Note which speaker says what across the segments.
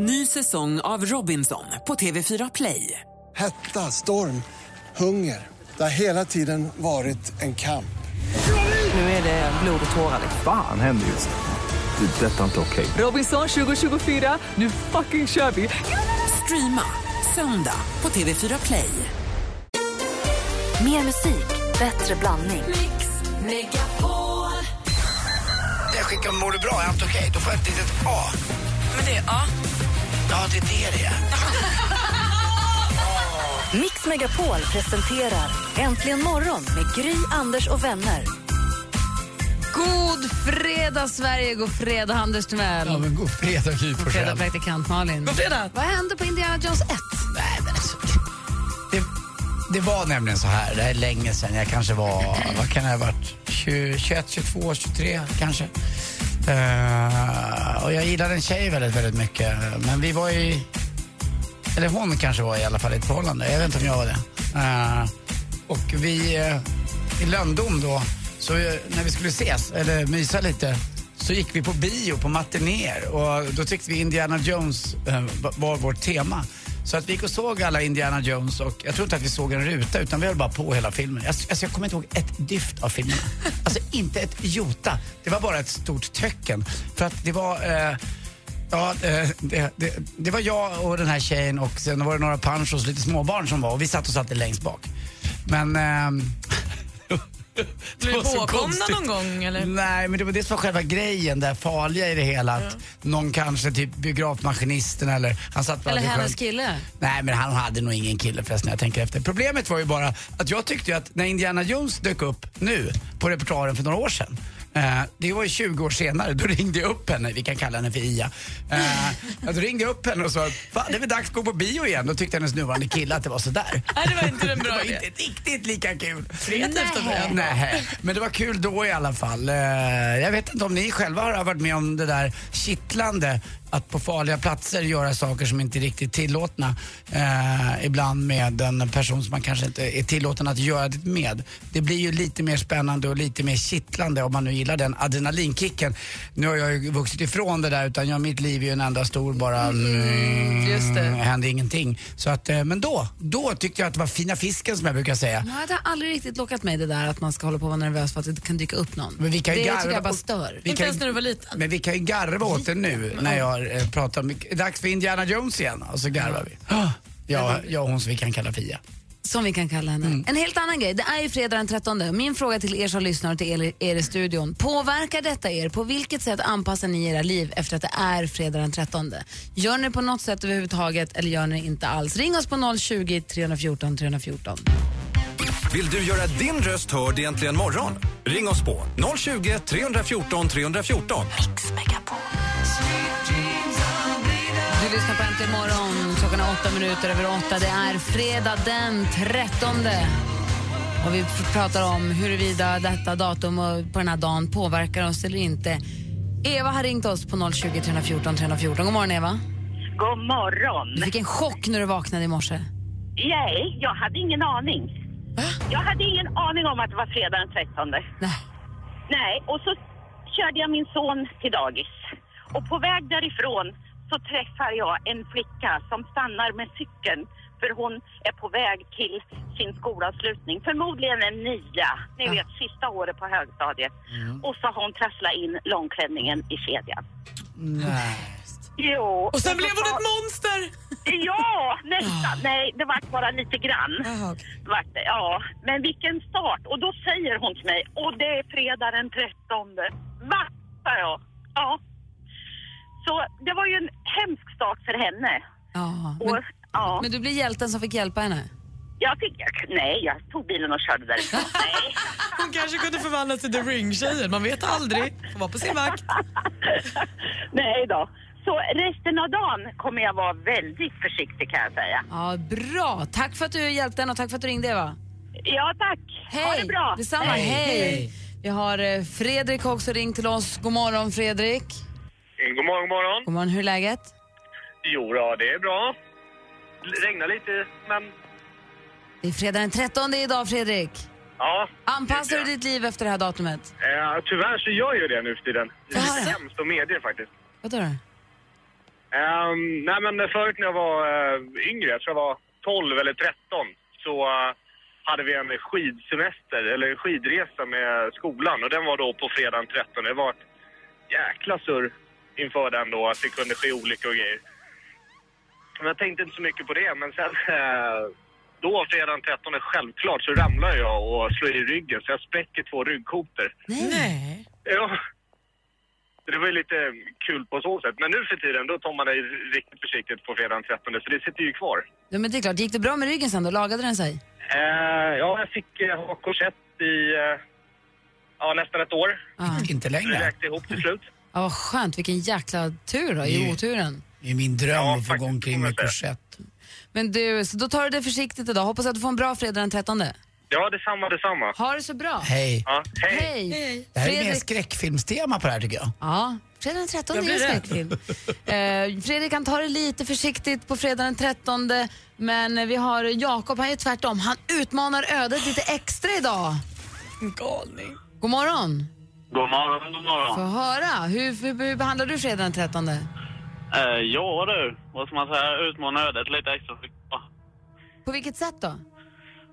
Speaker 1: Ny säsong av Robinson på TV4 Play.
Speaker 2: Hetta, storm, hunger. Det har hela tiden varit en kamp.
Speaker 1: Nu är det blod och tårar.
Speaker 3: Fan händer just nu. Det. är Detta är inte okej.
Speaker 1: Robinson 2024, nu fucking kör vi! Streama söndag på TV4 Play.
Speaker 4: Mer musik, bättre blandning.
Speaker 5: Jag skickar mår du bra, är allt okej? Då får jag ett litet A.
Speaker 6: Men det är A.
Speaker 5: Ja, det är det det är.
Speaker 4: Mix Megapol presenterar Äntligen morgon med Gry, Anders och vänner.
Speaker 7: God fredag, Sverige! God fredag, Anders Timell.
Speaker 5: Ja, men god fredag, Gry
Speaker 7: God fredag, praktikant Malin.
Speaker 6: God fredag.
Speaker 7: Vad hände på Indiana Jones 1?
Speaker 5: Nej, men alltså, det, det var nämligen så här, det här är länge sedan, jag kanske var, vad kan jag ha varit, 20, 21, 22, 23 kanske. Uh, och jag gillade en tjej väldigt, väldigt mycket, men vi var i, eller hon kanske var i alla fall i ett förhållande, jag vet inte om jag var det. Uh, och vi, Uh, i lönndom, då, så när vi skulle ses, eller mysa lite, så gick vi på bio på matinéer och då tyckte vi Indiana Jones var vårt tema. Så att vi gick och såg alla Indiana Jones och jag tror inte att vi såg en ruta utan vi höll bara på hela filmen. Jag, alltså jag kommer inte ihåg ett dyft av filmerna. Alltså inte ett jota. Det var bara ett stort töcken. För att det var... Eh, Ja, eh, det, det, det var jag och den här tjejen och sen var det några panchos, lite småbarn som var och vi satt oss alltid längst bak. Men... ehm, Var
Speaker 6: du påkomna någon gång? Eller?
Speaker 5: Nej, men det var det som var själva grejen, det farliga i det hela. Att någon kanske, typ biografmaskinisten eller han satt
Speaker 7: Eller hennes
Speaker 5: själv.
Speaker 7: kille?
Speaker 5: Nej, men han hade nog ingen kille förresten när jag tänker efter. Problemet var ju bara att jag tyckte ju att när Indiana Jones dök upp nu på repertoaren för några år sedan det var ju 20 år senare, då ringde jag upp henne, vi kan kalla henne för Ia. Eh, då ringde jag upp henne och sa, fan det är väl dags att gå på bio igen. Då tyckte hennes nuvarande kille att det var sådär.
Speaker 6: Nej, det var inte en bra
Speaker 5: var
Speaker 6: idé.
Speaker 5: inte riktigt lika kul.
Speaker 6: Dig.
Speaker 5: Nej, men det var kul då i alla fall. Eh, Jag vet inte om ni själva har varit med om det där kittlande att på farliga platser göra saker som inte är riktigt tillåtna. Eh, ibland med en person som man kanske inte är tillåten att göra det med. Det blir ju lite mer spännande och lite mer kittlande om man nu gillar den adrenalinkicken. Nu har jag ju vuxit ifrån det där utan jag, mitt liv är ju en enda stor bara... Mm,
Speaker 7: just det.
Speaker 5: Hände ingenting. Så att, eh, men då, då tyckte jag att det var fina fisken som jag brukar säga.
Speaker 7: Nej, det har aldrig riktigt lockat mig det där att man ska hålla på och vara nervös för att det kan dyka upp någon.
Speaker 5: Men vi kan
Speaker 7: det
Speaker 5: garva
Speaker 7: tycker jag bara stör.
Speaker 6: Inte ens när du var liten.
Speaker 5: Men vi kan ju garva åt det nu när jag eh, pratar om, dags för Indiana Jones igen och så garvar vi. Ah, Ja, jag och hon som vi kan kalla Fia.
Speaker 7: Som vi kan kalla henne.
Speaker 5: Mm.
Speaker 7: En helt annan grej. Det är ju fredag den 13. Min fråga till er som lyssnar och till er, er i studion. Påverkar detta er? På vilket sätt anpassar ni era liv efter att det är fredag den 13? Gör ni på något sätt överhuvudtaget eller gör ni inte alls? Ring oss på 020 314 314.
Speaker 8: Vill du göra din röst hörd egentligen morgon? Ring oss på 020 314 314.
Speaker 7: Du lyssnar på Äntligen morgon. Klockan är åtta minuter över åtta. Det är fredag den 13. Och vi pr- pratar om huruvida detta datum och på den här dagen påverkar oss eller inte. Eva har ringt oss på 020 314 314. God morgon, Eva.
Speaker 9: God morgon.
Speaker 7: Du fick en chock när du vaknade i morse.
Speaker 9: Nej, jag hade ingen aning. Jag hade ingen aning om att det var fredag den 13.
Speaker 7: Nej.
Speaker 9: Nej, och så körde jag min son till dagis. Och på väg därifrån så träffar jag en flicka som stannar med cykeln för hon är på väg till sin skolavslutning. Förmodligen en nia, ni
Speaker 7: Ja.
Speaker 9: vet sista året på högstadiet. Och så har hon trasslat in långklänningen i kedjan.
Speaker 5: Nej.
Speaker 9: Jo.
Speaker 6: Och sen
Speaker 9: så
Speaker 6: blev hon ett monster!
Speaker 9: Ja, nästan. Nej, det var bara lite grann. Vart det, ja, men vilken start. Och då säger hon till mig, och det är fredag den 13. Va? jag. Ja. Så det var ju en hemsk start för henne.
Speaker 7: Ja,
Speaker 9: Och,
Speaker 7: men,
Speaker 9: ja,
Speaker 7: men du blir hjälten som fick hjälpa henne.
Speaker 9: jag fick, nej, jag tog bilen och körde därifrån. nej.
Speaker 6: Hon kanske kunde förvandlas till The Ring-tjejen, man vet aldrig. Får vara på sin vakt.
Speaker 9: nej då. Så resten av dagen kommer jag vara väldigt försiktig kan jag säga.
Speaker 7: Ja, bra. Tack för att du hjälpte henne och tack för att du ringde, Eva.
Speaker 9: Ja, tack.
Speaker 7: Hej!
Speaker 9: Ha det bra.
Speaker 7: Detsamma. Hej! Vi har eh, Fredrik också ringt till oss. God morgon, Fredrik.
Speaker 10: God morgon, god morgon.
Speaker 7: God morgon, hur är läget?
Speaker 10: Jo, ja, det är bra. Regnar lite, men
Speaker 7: Det är fredag den 13 idag, Fredrik.
Speaker 10: ja.
Speaker 7: Anpassar du ditt liv efter det här datumet?
Speaker 10: Eh, tyvärr så gör jag det nu för tiden. Det är hemskt att medge faktiskt.
Speaker 7: Vadå då?
Speaker 10: Ehm, nej men förut när jag var eh, yngre, jag tror jag var 12 eller 13, så eh, hade vi en skidsemester, eller en skidresa med skolan och den var då på fredagen 13. Det var ett jäkla surr inför den då, att det kunde ske olyckor och grejer. Men jag tänkte inte så mycket på det, men sen eh, då fredagen 13 självklart så ramlar jag och slår i ryggen så jag spräcker två ryggkotor.
Speaker 11: Nej.
Speaker 10: Ja. Det var ju lite kul på så sätt. Men nu för tiden, då tar man det riktigt försiktigt på fredagen 13, så det sitter ju kvar.
Speaker 7: Ja, men det är klart, gick det bra med ryggen sen då? Lagade den sig?
Speaker 10: Eh, ja, jag fick eh, ha korsett i eh, ja, nästan ett år.
Speaker 5: Inte
Speaker 10: Det
Speaker 5: längre.
Speaker 10: räckte ihop till slut.
Speaker 7: Ja, vad skönt. Vilken jäkla tur då, i oturen.
Speaker 5: Det är min dröm att få gå omkring med korsett.
Speaker 7: Men du, så då tar du det försiktigt idag. Hoppas att du får en bra fredag den 13.
Speaker 10: Ja, detsamma, detsamma.
Speaker 7: Ha det så bra.
Speaker 5: Hej.
Speaker 10: Ja, hej.
Speaker 7: Hej.
Speaker 5: Det här är mer
Speaker 7: Fredrik-
Speaker 5: skräckfilmstema på det här tycker jag.
Speaker 7: Ja, fredag den 13
Speaker 5: Jag
Speaker 7: är en skräckfilm. eh, Fredrik kan ta det lite försiktigt på fredag den 13. Men vi har Jakob, han är tvärtom. Han utmanar ödet lite extra idag.
Speaker 11: Galning.
Speaker 7: God morgon.
Speaker 12: God morgon, god morgon.
Speaker 7: Få höra. Hur, hur, hur behandlar du fredag den 13?
Speaker 12: Eh, ja du, vad ska man säga, utmana ödet lite extra.
Speaker 7: På vilket sätt då?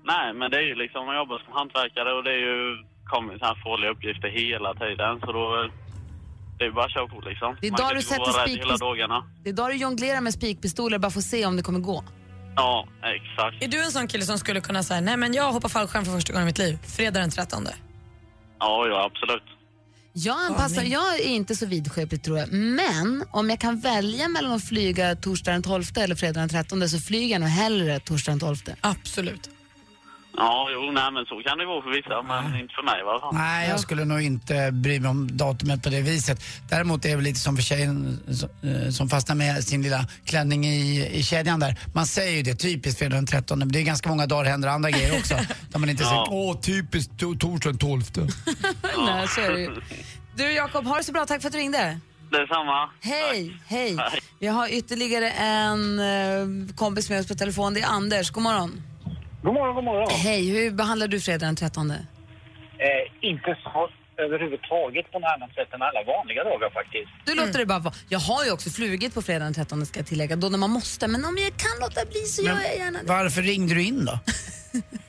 Speaker 12: Nej, men det är ju liksom, man jobbar som hantverkare och det är ju, kommer så här farliga uppgifter hela tiden. Så då, det är ju bara att köra på liksom.
Speaker 7: Det är då du sätter
Speaker 12: vara rädd
Speaker 7: spik
Speaker 12: hela
Speaker 7: på-
Speaker 12: dagarna.
Speaker 7: Det är då du jonglerar med spikpistoler bara för att se om det kommer gå.
Speaker 12: Ja, exakt.
Speaker 11: Är du en sån kille som skulle kunna säga nej men jag hoppar fallskärm för första gången i mitt liv, fredag den 13?
Speaker 12: Ja, ja absolut.
Speaker 7: Jag anpassar, jag är inte så vidskeplig tror jag, men om jag kan välja mellan att flyga torsdag den 12 eller fredag den 13 så flyger jag nog hellre torsdag den 12.
Speaker 11: Absolut.
Speaker 12: Ja, jo, nej men så kan det vara för vissa, men inte för mig fall.
Speaker 5: Nej, jag skulle nog inte bry mig om datumet på det viset. Däremot är det väl lite som för tjejen som, eh, fastnar med sin lilla klänning i, i kedjan där. Man säger ju det, typiskt fredag den 13, men det är ganska många dagar händer andra grejer också. Där man inte
Speaker 7: Ja.
Speaker 5: säger åh typiskt to- torsdag den 12.
Speaker 7: Nej, så är det ju. Du Jakob, ha det så bra. Tack för att du ringde.
Speaker 12: Detsamma.
Speaker 7: Hej, hej. Vi har ytterligare en eh, kompis med oss på telefon. Det är Anders. God morgon.
Speaker 13: God morgon, god morgon.
Speaker 7: Hej, hur behandlar du fredag den 13?
Speaker 13: Eh, inte så överhuvudtaget på närmare sätt än alla vanliga dagar faktiskt.
Speaker 7: Du låter det bara vara. Jag har ju också flugit på fredag den 13 ska jag tillägga, då när man måste. Men om jag kan låta bli så gör jag gärna det.
Speaker 5: Varför ringde du in då?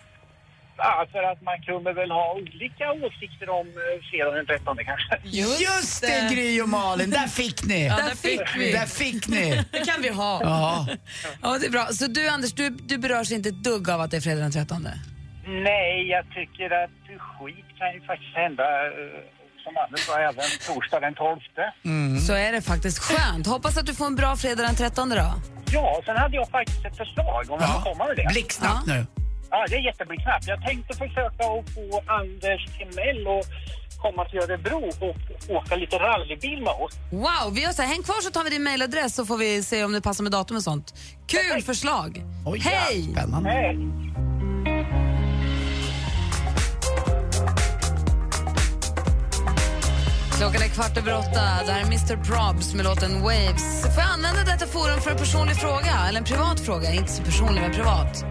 Speaker 13: Ja, för att man kunde väl ha olika åsikter om eh, fredagen den 13 kanske.
Speaker 5: Just det, Gry och Malin, där fick ni!
Speaker 7: Ja, där fick vi.
Speaker 5: Där fick ni!
Speaker 11: Det kan vi ha.
Speaker 5: Ja.
Speaker 7: Ja, det är bra. Så du Anders, du, du berörs inte ett dugg av att det är fredag den 13?
Speaker 13: Nej, jag tycker att skit kan ju faktiskt hända eh, som Anders sa även torsdag den 12.
Speaker 7: Så är det faktiskt skönt. Hoppas att du får en bra fredag den 13 då.
Speaker 13: Ja, sen hade jag faktiskt ett förslag om jag får komma med det.
Speaker 5: Blixtsnabbt nu.
Speaker 13: Ja, det är jätteblixtsnabbt. Jag tänkte försöka att få Anders Timell att komma till Örebro och åka lite rallybil med oss.
Speaker 7: Wow, vi gör så här, häng kvar så tar vi din mailadress så får vi se om det passar med datum och sånt. Kul förslag! Hej!
Speaker 5: Spännande.
Speaker 13: Hej!
Speaker 7: Klockan är kvart över åtta. Det här är Mr Probs med låten Waves. Får jag använda detta forum för en personlig fråga? Eller en privat fråga? Inte så personlig, men privat.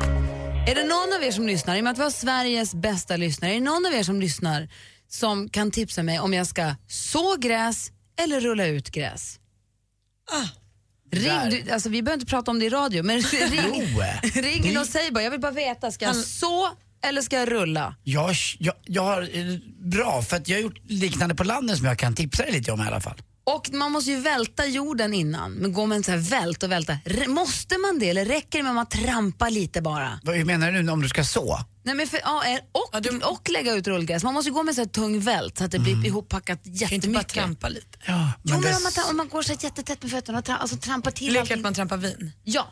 Speaker 7: Är det någon av er som lyssnar, i och med att vi har Sveriges bästa lyssnare, är det någon av er som lyssnar som kan tipsa mig om jag ska så gräs eller rulla ut gräs? Ring, du, alltså vi behöver inte prata om det i radio, men ring, ring in och säg bara, jag vill bara veta, ska jag så eller ska jag rulla?
Speaker 5: Jag, jag, jag har, eh, bra, för jag har gjort liknande på landet som jag kan tipsa dig lite om i alla fall.
Speaker 7: Och man måste ju välta jorden innan, men går man så här vält och välta, måste man det eller räcker det med att man trampar lite bara?
Speaker 5: Vad menar du nu om du ska så?
Speaker 7: Nej, men för, ja, och, och lägga ut rullgräs. Man måste ju gå med så här tung vält så att det blir ihoppackat jättemycket.
Speaker 11: inte bara trampa lite.
Speaker 5: Ja,
Speaker 7: Jo, men
Speaker 5: det-
Speaker 7: om man, om man går så här jättetätt med fötterna och tra- alltså, trampar till
Speaker 11: Lek
Speaker 7: allting.
Speaker 11: att man trampar vin.
Speaker 7: Ja.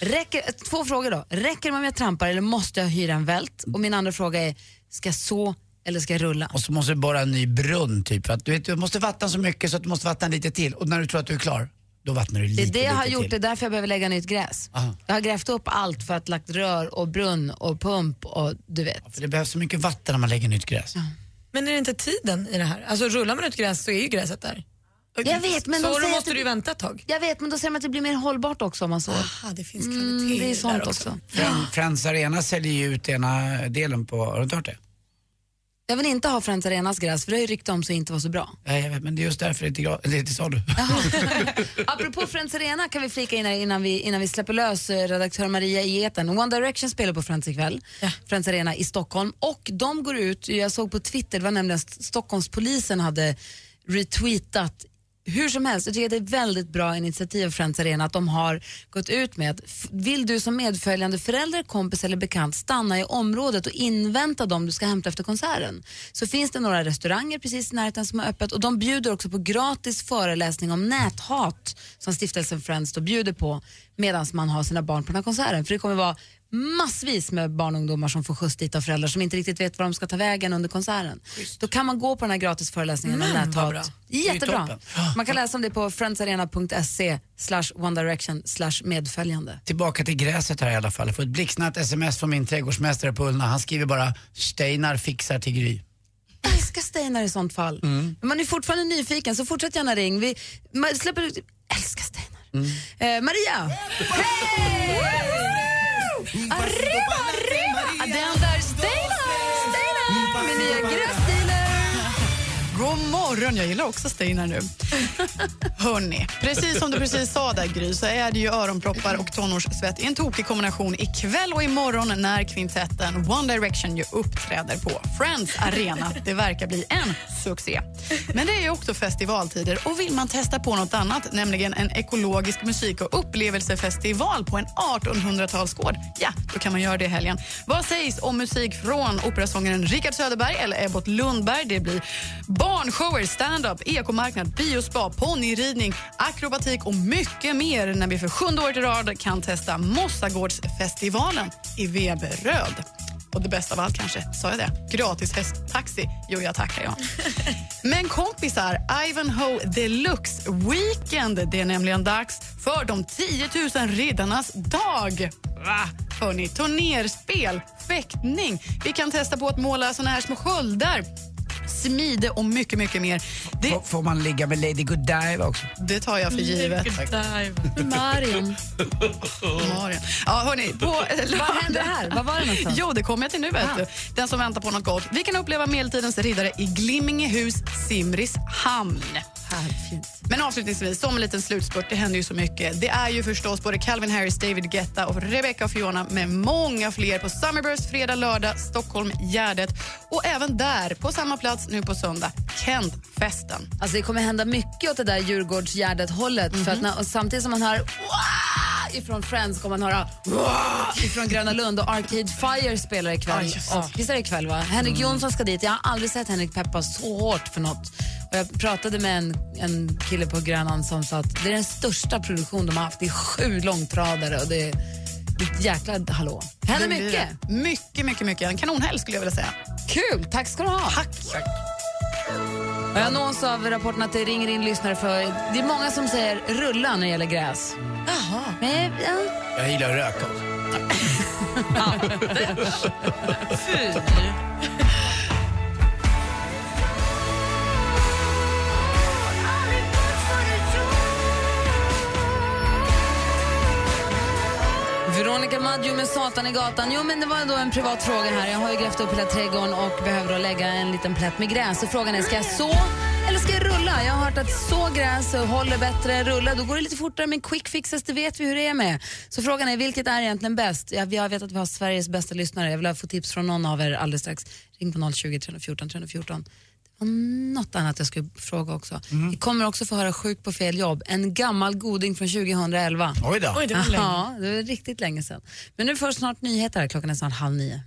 Speaker 7: Räcker, två frågor då. Räcker det med om jag trampar eller måste jag hyra en vält? Och min andra fråga är, ska jag så eller ska rulla?
Speaker 5: Och så måste du borra en ny brunn typ. För att, du, vet, du måste vattna så mycket så att du måste vattna lite till. Och när du tror att du är klar, då vattnar du
Speaker 7: Det
Speaker 5: lite,
Speaker 7: är det jag har gjort,
Speaker 5: till.
Speaker 7: det är därför jag behöver lägga nytt gräs.
Speaker 5: Aha.
Speaker 7: Jag har grävt upp allt för att lagt rör och brunn och pump och du vet.
Speaker 5: För det behövs så mycket vatten när man lägger nytt gräs.
Speaker 11: Men är det inte tiden i det här? Alltså rullar man ut gräs så är ju gräset där.
Speaker 7: Jag vet, men
Speaker 11: så då
Speaker 7: säger
Speaker 11: måste
Speaker 7: att
Speaker 11: du vänta ett tag.
Speaker 7: Jag vet, men då säger de att det blir mer hållbart också om man så.
Speaker 11: Aha, det finns kvalitet
Speaker 7: Mm, det är sånt också.
Speaker 5: Fran- Friends Arena säljer ju ut ena delen på, har du inte hört det?
Speaker 7: Jag vill inte ha Friends Arenas gräs för det har ju rykte om sig inte vara så bra.
Speaker 5: Ja, jag vet, men det är just därför det till, gra- det till salu.
Speaker 7: Apropå Friends Arena kan vi flika in här innan vi, innan vi släpper lös eh, redaktör Maria i etern. One Direction spelar på Friends ikväll, Friends Arena i Stockholm. Och de går ut, jag såg på Twitter, det var nämligen St- Stockholmspolisen hade retweetat hur som helst, jag tycker det är ett väldigt bra initiativ av Friends Arena att de har gått ut med att vill du som medföljande förälder, kompis eller bekant stanna i området och invänta dem du ska hämta efter konserten så finns det några restauranger precis i närheten som har öppet och de bjuder också på gratis föreläsning om näthat som stiftelsen Friends då bjuder på medan man har sina barn på den här konserten. För det kommer vara massvis med barn och ungdomar som får skjuts dit av föräldrar som inte riktigt vet var de ska ta vägen under konserten. Då kan man gå på den här gratis föreläsningen om
Speaker 5: Men, vad bra.
Speaker 7: näthat. Jättebra. Man kan läsa om det på friendsarena.se slash one direction slash medföljande.
Speaker 5: Tillbaka till gräset här i alla fall. Jag får ett blixtsnabbt sms från min trädgårdsmästare på Ullna. Han skriver bara Steinar fixar till Gry.
Speaker 7: Älskar Steinar i sånt fall. Men man är fortfarande nyfiken så fortsätt gärna ring. Vi man släpper ut... Älskar Steinar. Eh, Maria! Hej! Arriba, arriba!
Speaker 11: God morgon, jag gillar också Steinar nu. Hörni, precis som du precis sa där Gry, så är det ju öronproppar och tonårssvett i en tokig kombination ikväll och imorgon när kvintetten One Direction ju uppträder på Friends Arena. Det verkar bli en succé. Men det är ju också festivaltider och vill man testa på något annat, nämligen en ekologisk musik och upplevelsefestival på en 1800-talsgård, ja, då kan man göra det i helgen. Vad sägs om musik från operasångaren Richard Söderberg eller Ebbot Lundberg? Det blir barnshower, stand-up, ekomarknad, biospa, ponnyridning, akrobatik och mycket mer när vi för sjunde året i rad kan testa Mossagårdsfestivalen i Veberöd. Och det bästa av allt kanske, sa jag det? Gratis hästtaxi. Jo, jag tackar jag. Men kompisar, Ivanhoe Deluxe Weekend. Det är nämligen dags för de 10 000 riddarnas dag. Va? Hörni, turnerspel, fäktning. Vi kan testa på att måla såna här små sköldar smide och mycket, mycket mer. Det,
Speaker 5: Får, får man ligga med Lady Godiva också?
Speaker 11: det tar jag för givet.
Speaker 7: Marion.
Speaker 11: Marion. Ja, hörni, på,
Speaker 7: Vad hände här? Vad var det någonstans?
Speaker 11: Jo, det kommer jag till nu. Vet du. Den som väntar på något gott. Vi kan uppleva medeltidens riddare i Glimmingehus, Simrishamn. Men avslutningsvis, som en liten slutspurt, det händer ju så mycket. Det är ju förstås både Calvin Harris, David Guetta och Rebecca och Fiona med många fler på Summerburst fredag, lördag, Stockholm, Gärdet och även där, på samma plats nu på söndag, Kentfesten.
Speaker 7: Alltså det kommer hända mycket åt det där Djurgårdsgärdet-hållet. För att när, och samtidigt som man hör ifrån Friends kommer man höra ifrån Gröna Lund och Arcade Fire spelar ikväll. Och, visst är det ikväll va? Henrik Jonsson ska dit. Jag har aldrig sett Henrik peppa så hårt för något. Och jag pratade med en, en kille på Grönan som sa att det är den största produktion de har haft. Det är sju långtradare och det är, det är ett jäkla hallå. Det händer
Speaker 11: Det
Speaker 7: mycket.
Speaker 11: det. Mycket, mycket, mycket. En kanonhelg skulle jag vilja säga.
Speaker 7: Kul, tack ska du ha.
Speaker 11: Tack.
Speaker 7: Och jag nås av rapporten att det ringer in lyssnare för det är många som säger rulla när det gäller gräs.
Speaker 11: Jaha.
Speaker 7: Men, ja.
Speaker 5: Jag gillar röka också.
Speaker 11: Fy.
Speaker 7: Veronica Maggio med Satan i gatan. Jo, men det var då en privat fråga här. Jag har ju grävt upp hela trädgården och behöver då lägga en liten plätt med gräs. Så frågan är, ska jag så eller ska jag rulla? Jag har hört att så gräs håller bättre rulla. Då går det lite fortare, men quick fixes, det vet vi hur det är med. Så frågan är, vilket är egentligen bäst? Jag, jag vet att vi har Sveriges bästa lyssnare. Jag vill få tips från någon av er alldeles strax. Ring på 020 314 314. Något annat jag skulle fråga också. Vi kommer också få höra Sjuk på fel jobb. En gammal goding från 2011.
Speaker 5: Oj då.
Speaker 11: Oj, det var länge.
Speaker 7: Ja, det var riktigt länge sedan. Men nu först snart nyheter. här. Klockan är snart halv nio.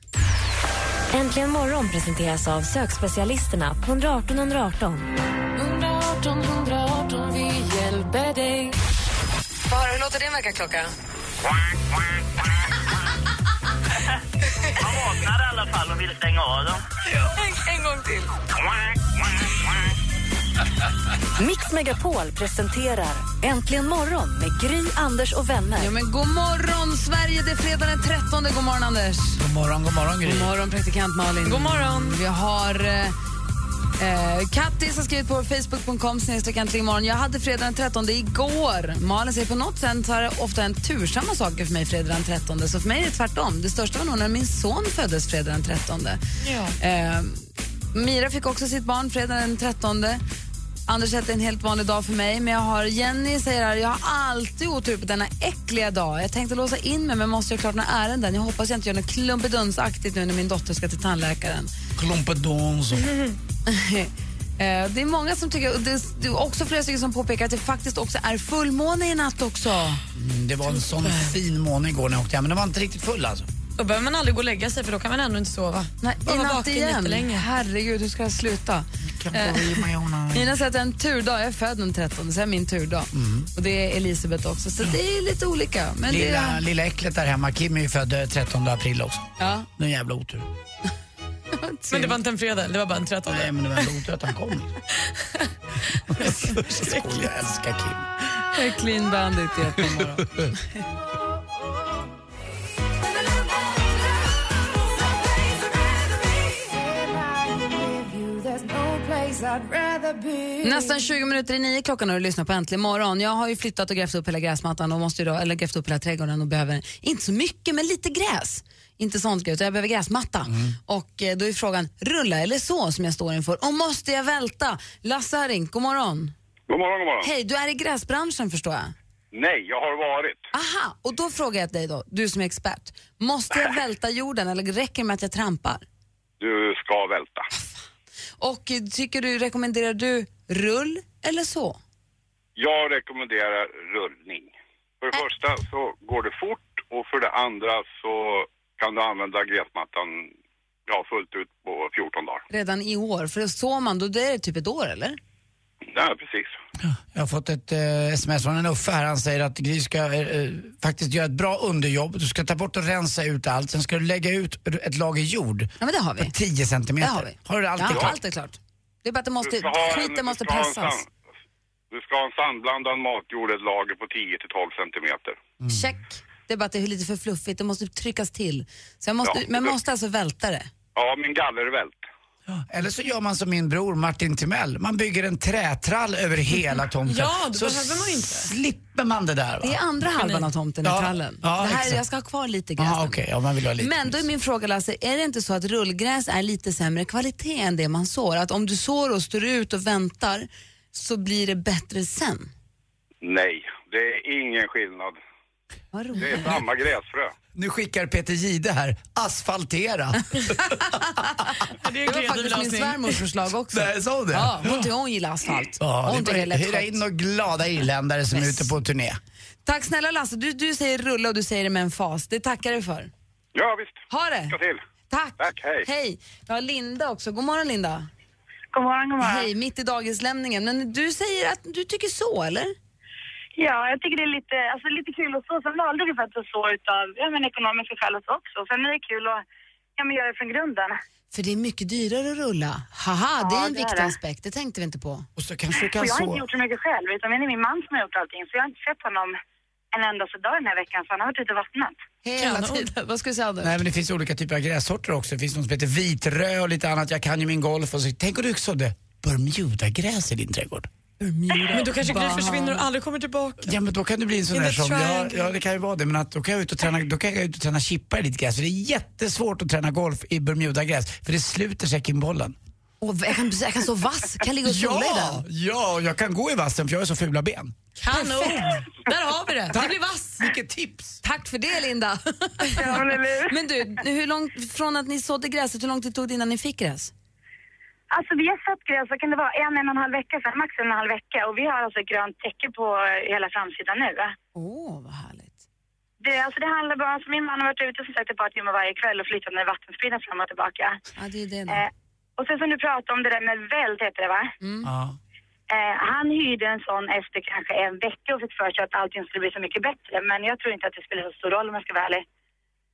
Speaker 4: Äntligen morgon presenteras av sökspecialisterna på 118 118.
Speaker 7: 118 118, vi hjälper dig. Höra, hur låter din väckarklocka?
Speaker 14: Man vaknar fall och vill stänga av dem.
Speaker 7: En, en gång till.
Speaker 4: Mix Megapol presenterar Äntligen morgon med Gry, Anders och vänner.
Speaker 7: Ja, men god morgon, Sverige! Det är fredag den 13. God morgon, Anders.
Speaker 5: God morgon, god morgon Gry.
Speaker 7: God morgon, praktikant Malin.
Speaker 11: God morgon.
Speaker 7: Vi har eh, eh, Kattis har skrivit på facebook.com imorgon. Jag hade fredag den 13 igår. Malin säger på något sätt är det ofta en tursamma saker för mig fredag den 13. Så för mig är det tvärtom. Det största var nog när min son föddes fredag den 13.
Speaker 11: Ja.
Speaker 7: Eh, Mira fick också sitt barn fredag den 13. Anders säger att det är en helt vanlig dag för mig, men jag har Jenny säger här, jag har alltid otur på denna äckliga dag. Jag tänkte låsa in mig men måste göra klart några ärenden. Jag hoppas jag inte gör något klumpedunsaktigt nu när min dotter ska till tandläkaren.
Speaker 5: Klumpedons.
Speaker 7: Eh, Det är många som tycker, och det är också flera stycken som påpekar att det faktiskt också är fullmåne i natt också.
Speaker 5: Mm, det var en sån fin måne igår när jag åkte hem, men den var inte riktigt full alltså.
Speaker 6: Då behöver man aldrig gå och lägga sig för då kan man ändå inte sova.
Speaker 7: Nej, i natt igen. Herregud, hur ska jag sluta? Eh, Nina säger att det är en turdag. Jag är född den 13, så det är min turdag. Och det är Elisabeth också, så det är lite olika. Men det
Speaker 5: lilla,
Speaker 7: är...
Speaker 5: lilla äcklet där hemma, Kim är ju född eh, 13 april också.
Speaker 7: Ja.
Speaker 5: Det är en jävla otur.
Speaker 6: Men det var inte en fredag, det var bara en 13.
Speaker 5: Nej, men det var ändå otur att han kom. Jag älskar Kim.
Speaker 7: Det är Clean Bandit i morgon. Nästan 20 minuter i nio klockan och du lyssnar på Äntligen morgon. Jag har ju flyttat och grävt upp hela gräsmattan och måste ju då, eller grävt upp hela trädgården och behöver, inte så mycket, men lite gräs. Inte sånt utan jag behöver gräsmatta. Och eh, då är frågan, rulla eller så som jag står inför. Och måste jag välta? Lasse har ringt, god morgon.
Speaker 15: God morgon, god morgon.
Speaker 7: Hej, du är i gräsbranschen förstår jag.
Speaker 15: Nej, jag har varit.
Speaker 7: Aha, och då frågar jag dig då, du som är expert. Måste jag välta jorden eller räcker det med att jag trampar?
Speaker 15: Du ska välta.
Speaker 7: Och tycker du, rekommenderar du rull eller så?
Speaker 15: Jag rekommenderar rullning. För det första så går det fort och för det andra så kan du använda gräsmattan ja, fullt ut på 14 dagar.
Speaker 7: Redan i år? För så man, då det är det typ ett år eller?
Speaker 15: Ja, precis.
Speaker 5: Jag har fått ett eh, sms från en Uffe här. Han säger att Gry ska eh, faktiskt göra ett bra underjobb. Du ska ta bort och rensa ut allt. Sen ska du lägga ut ett lager jord.
Speaker 7: Ja, men det har vi.
Speaker 5: På 10 centimeter.
Speaker 7: Det har vi.
Speaker 5: Har du allt
Speaker 7: ja,
Speaker 5: klart?
Speaker 7: allt är klart. Det är bara att det måste, skiten
Speaker 15: du
Speaker 7: måste
Speaker 15: ska ha en
Speaker 7: pressas.
Speaker 15: Du ska ha en sandblandad matjord, ett lager på 10 till 12 centimeter.
Speaker 7: Check. Det är bara att det är lite för fluffigt, det måste tryckas till. Så jag måste,
Speaker 15: Ja,
Speaker 7: men
Speaker 15: det-
Speaker 7: måste alltså välta det.
Speaker 15: Ja, min gallervält.
Speaker 5: Eller så gör man som min bror Martin Timell. Man bygger en trätrall över hela tomten.
Speaker 6: Ja, då
Speaker 5: så
Speaker 6: behöver man inte.
Speaker 5: slipper man det där. Va?
Speaker 7: Det är andra halvan av tomten
Speaker 5: Ja,
Speaker 7: i trallen.
Speaker 5: ja,
Speaker 7: det här,
Speaker 5: exakt.
Speaker 7: jag ska ha kvar lite gräs.
Speaker 5: Aha, okej, ja, man vill ha lite.
Speaker 7: Men då är min fråga Lasse, är det inte så att rullgräs är lite sämre kvalitet än det man sår? Att om du sår och står ut och väntar så blir det bättre sen?
Speaker 15: Nej, det är ingen skillnad.
Speaker 7: Vad roligt.
Speaker 15: Det är samma gräsfrö.
Speaker 5: Nu skickar Peter Gide här, asfaltera.
Speaker 7: Det var faktiskt min svärmors förslag också.
Speaker 5: Nej, sa det?
Speaker 7: Ja, hon, tycker hon gillar asfalt.
Speaker 5: Ja,
Speaker 7: hon
Speaker 5: det
Speaker 7: tycker det
Speaker 5: hyra in och glada irländare som är ute på turné.
Speaker 7: Tack snälla Lasse, du, du säger rulla och du säger det med en fas. Det tackar jag för.
Speaker 15: Ja, visst.
Speaker 7: Ha det!
Speaker 15: Lycka till.
Speaker 7: Tack!
Speaker 15: Tack, hej.
Speaker 7: Hej! Jag har Linda också. God morgon Linda.
Speaker 16: God morgon, god morgon.
Speaker 7: Hej, mitt i dagislämningen. Men du säger att du tycker så, eller?
Speaker 16: Ja, jag tycker det är lite, alltså, lite kul att så. Sen valde vi faktiskt att så utav ja, men ekonomiska skäl och så också. Sen är det kul att ja, men göra det från grunden.
Speaker 7: För det är mycket dyrare att rulla. Haha, det är
Speaker 16: Ja,
Speaker 7: en
Speaker 16: det är
Speaker 7: viktig
Speaker 16: det.
Speaker 7: aspekt. Det tänkte vi inte på.
Speaker 5: Och så kanske du
Speaker 16: Och jag har inte gjort så mycket själv, utan det är min man som har gjort allting. Så jag har inte sett honom en endaste dag den här veckan, så han har varit ute och vattnat.
Speaker 7: Hela tiden. Vad ska du säga Anders?
Speaker 5: Nej men det finns olika typer av grässorter också. Det finns något som heter vitrö och lite annat. Jag kan ju min golf och så. Tänk om du sådde Bermudagräs i din trädgård.
Speaker 6: Men då kanske Gry försvinner och aldrig kommer tillbaka.
Speaker 5: Ja men då kan du bli en sån
Speaker 6: In
Speaker 5: där som, ja, ja det kan ju vara det, men att då kan jag ut och träna, då kan jag ut och träna chippar i ditt gräs. För det är jättesvårt att träna golf i Bermudagräs, för det sluter säckimbollen.
Speaker 7: Och jag, kan, jag kan så vass, kan ligga och sola i
Speaker 5: Ja,
Speaker 7: den.
Speaker 5: ja, och jag kan gå i vassen för jag har så fula ben.
Speaker 6: Kanon! Där har vi det. Det blir vass.
Speaker 5: Vilket tips!
Speaker 7: Tack för det Linda. men du, hur långt från att ni sådde gräset, hur lång tid tog det innan ni fick gräs?
Speaker 16: Alltså vi har satt gräs, vad kan det vara, en, en och en halv vecka sedan, max en och en halv vecka. Och vi har alltså ett grönt täcke på hela framsidan nu.
Speaker 7: Åh, oh, vad härligt.
Speaker 16: Det, alltså det handlar bara, alltså min man har varit ute som sagt ett par timmar varje kväll och flyttat med vattenspridaren fram och tillbaka.
Speaker 7: Ja, det är det då.
Speaker 16: Eh, och sen som du pratade om det där med väld, heter det va?
Speaker 5: Ja.
Speaker 16: Eh, han hyrde en sån efter kanske en vecka och fick för sig att allting skulle bli så mycket bättre. Men jag tror inte att det spelar så stor roll om jag ska vara ärlig.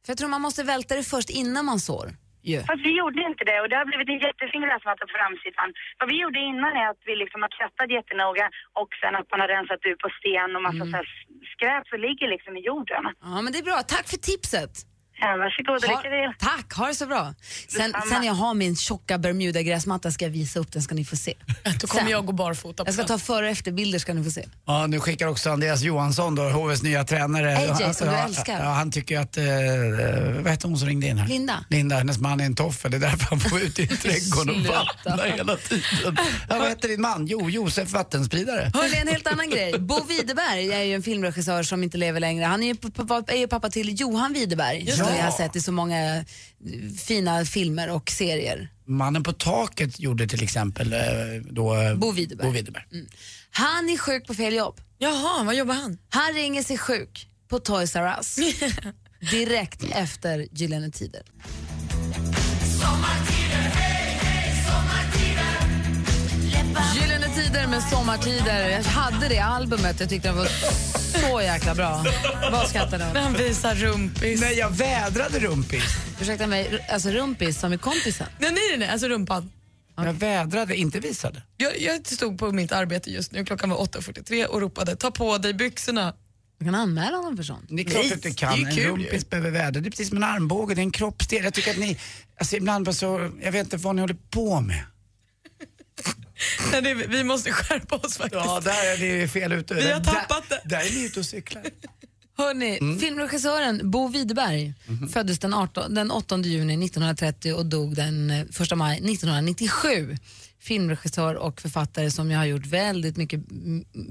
Speaker 7: För jag tror man måste välta det först innan man sår. Ju.
Speaker 16: Fast vi gjorde inte det och det har blivit en jättefin gräsmatta på framsidan. Vad vi gjorde innan är att vi liksom har tvättat jättenoga och sen att man har rensat ut på sten och massa så här skräp som ligger liksom i jorden.
Speaker 7: Ja, men det är bra. Tack för tipset.
Speaker 17: Ja, varsågod och lycka till.
Speaker 7: tack, ha det så bra. Sen,
Speaker 17: Detsamma.
Speaker 7: sen jag har min tjocka Bermuda-gräsmatta ska jag visa upp den ska ni få se.
Speaker 6: Då kommer
Speaker 7: Sen.
Speaker 6: jag gå barfota på
Speaker 7: Jag ska
Speaker 6: den.
Speaker 7: ta före och efterbilder ska ni få se.
Speaker 5: Ja, nu skickar också Andreas Johansson, då, HVs nya tränare.
Speaker 7: AJ, som du älskar.
Speaker 5: Ja, han tycker att, eh, vad heter hon som ringde in här?
Speaker 7: Linda.
Speaker 5: Linda, hennes man är en toffel. Det är därför han får ut i trädgården och vattna hela tiden. Ja, vad heter din man? Jo, Josef Vattenspridare.
Speaker 7: Hörni, en helt annan grej. Bo Widerberg är ju en filmregissör som inte lever längre. Han är ju, pappa, är ju pappa till Johan Widerberg
Speaker 5: Det.
Speaker 7: vi har sett i så många eh, fina filmer och serier.
Speaker 5: Mannen på taket gjorde till exempel eh, då, eh,
Speaker 7: Bo Widerberg.
Speaker 5: Bo Widerberg.
Speaker 7: Han är sjuk på fel jobb.
Speaker 6: Jaha, vad jobbar han?
Speaker 7: Han ringer sig sjuk på Toys R Us direkt efter Gyllene Tider. Gyllene Tider med Sommartider. Jag hade det albumet, jag tyckte det var så jäkla bra. Vad skrattar du
Speaker 6: han visar rumpis.
Speaker 5: Nej, jag vädrade rumpis.
Speaker 7: Ursäkta mig, alltså rumpis som är kompisen?
Speaker 6: Nej, nej, nej, alltså rumpan.
Speaker 5: Jag vädrade, inte visade.
Speaker 6: Jag, jag stod på mitt arbete just nu, klockan var 8.43 och ropade ta på dig byxorna.
Speaker 7: Du kan anmäla honom för sånt.
Speaker 5: Det är klart
Speaker 6: Nej,
Speaker 5: att det kan.
Speaker 6: det är
Speaker 5: en
Speaker 6: kul ju.
Speaker 5: rumpis behöver väder. Det är precis som en armbåge, det är en kroppsdel. Jag tycker att ni, alltså ibland bara så, jag vet inte vad ni håller på med.
Speaker 6: Nej, det, vi måste skärpa oss faktiskt.
Speaker 5: Ja, där är ni fel ute.
Speaker 6: Vi har
Speaker 5: Där-
Speaker 6: tappat det.
Speaker 5: Där är ni ute och cyklar.
Speaker 7: Hörni,
Speaker 5: Mm.
Speaker 7: filmregissören Bo Widerberg
Speaker 5: Mhm.
Speaker 7: föddes den, 18, den 8 juni 1930 och dog den eh, 1 maj 1997. Filmregissör och författare som jag har gjort väldigt mycket,